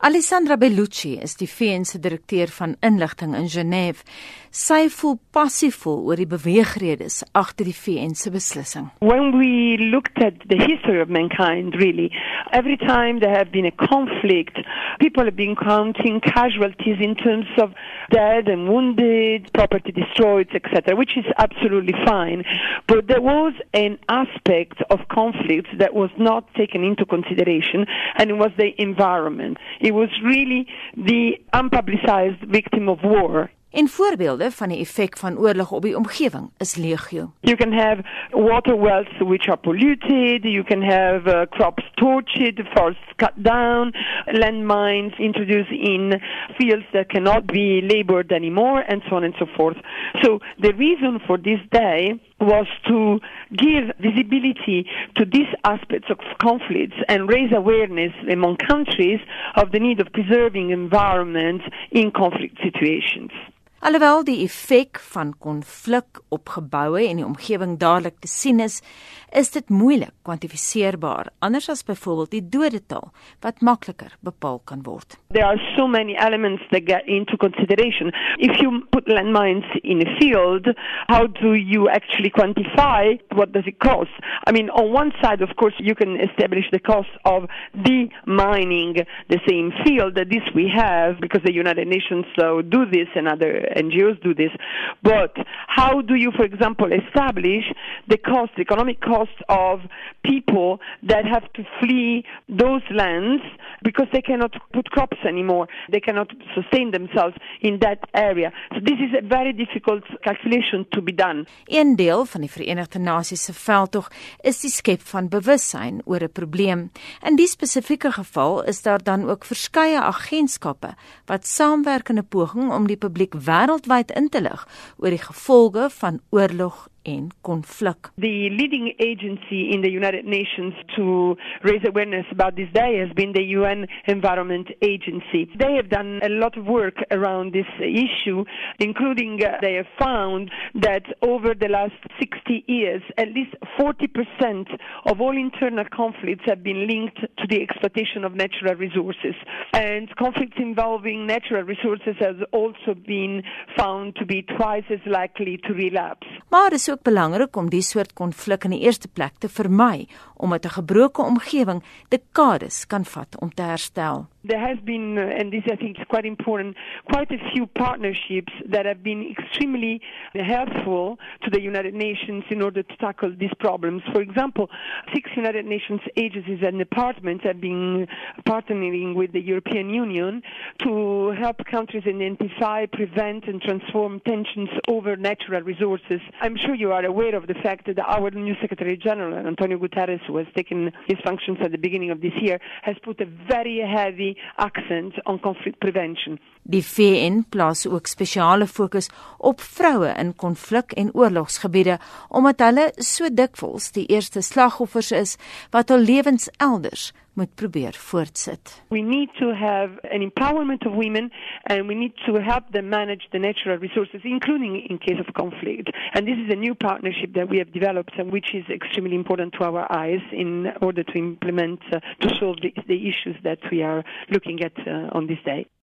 Alessandra Bellucci is die VN se direkteur van inligting in Genève. Sy voel passievol oor die beweegredes agter die VN se beslissing. When we looked at the history of mankind really, every time there have been a conflict, people have been counting casualties in terms of dead and wounded, property destroyed, etc., which is absolutely fine. But there was an aspect of conflict that was not taken into consideration and it was the environment. It was really the unpublicized victim of war. En voorbeelde van die effek van oorlog op die omgewing is legio. You can have water wells which are polluted, you can have uh, crops torched, forests cut down, landmines introduced in fields that cannot be labored anymore, and so on and so forth. So the reason for this day was to give visibility to these aspects of conflicts and raise awareness among countries of the need of preserving environment in conflict situations. Alhoewel die effek van konflik op geboue en die omgewing dadelik te sien is, is dit moeilik kwantifiseerbaar, anders as byvoorbeeld die dodetal wat makliker bepaal kan word. There are so many elements that get into consideration. If you put landmines in a field, how do you actually quantify what does it cost? I mean, on one side, of course, you can establish the cost of demining the same field. This we have because the United Nations so do this and other NGOs do this. But how do you, for example, establish the cost, the economic cost of people that have to flee those lands because they cannot put crops anymore. They cannot sustain themselves in that area. So this is a very difficult calculation to be done. Een deel van die Verenigde Nasies se veldtog is die skep van bewussyn oor 'n probleem. In die spesifieke geval is daar dan ook verskeie agentskappe wat saamwerk in 'n poging om die publiek wêreldwyd in te lig oor die gevolge van oorlog en konflik. The leading agency in the United Nations to raise awareness about this day has been the UN Environment Agency. They have done a lot of work around this issue, including uh, they have found that over the last 60 years, at least 40% of all internal conflicts have been linked to the exploitation of natural resources. And conflicts involving natural resources has also been found to be twice as likely to relapse. Maar is ook belangrik om die soort konflik in die eerste plek te vermy omdat 'n gebroke omgewing dekades kan vat om te herstel. There has been, uh, and this I think is quite important, quite a few partnerships that have been extremely helpful to the United Nations in order to tackle these problems. For example, six United Nations agencies and departments have been partnering with the European Union to help countries identify, prevent, and transform tensions over natural resources. I'm sure you are aware of the fact that our new Secretary General, Antonio Guterres, who has taken his functions at the beginning of this year, has put a very heavy accent on conflict prevention. Die VN plaas ook spesiale fokus op vroue in konflik en oorlogsgebiede omdat hulle so dikwels die eerste slagoffers is wat hul lewens elders moet probeer voortsit. We need to have an empowerment of women and we need to help them manage the natural resources including in case of conflict. And this is a new partnership that we have developed and which is extremely important to our eyes in order to implement uh, to solve the, the issues that we are looking at uh, on this day.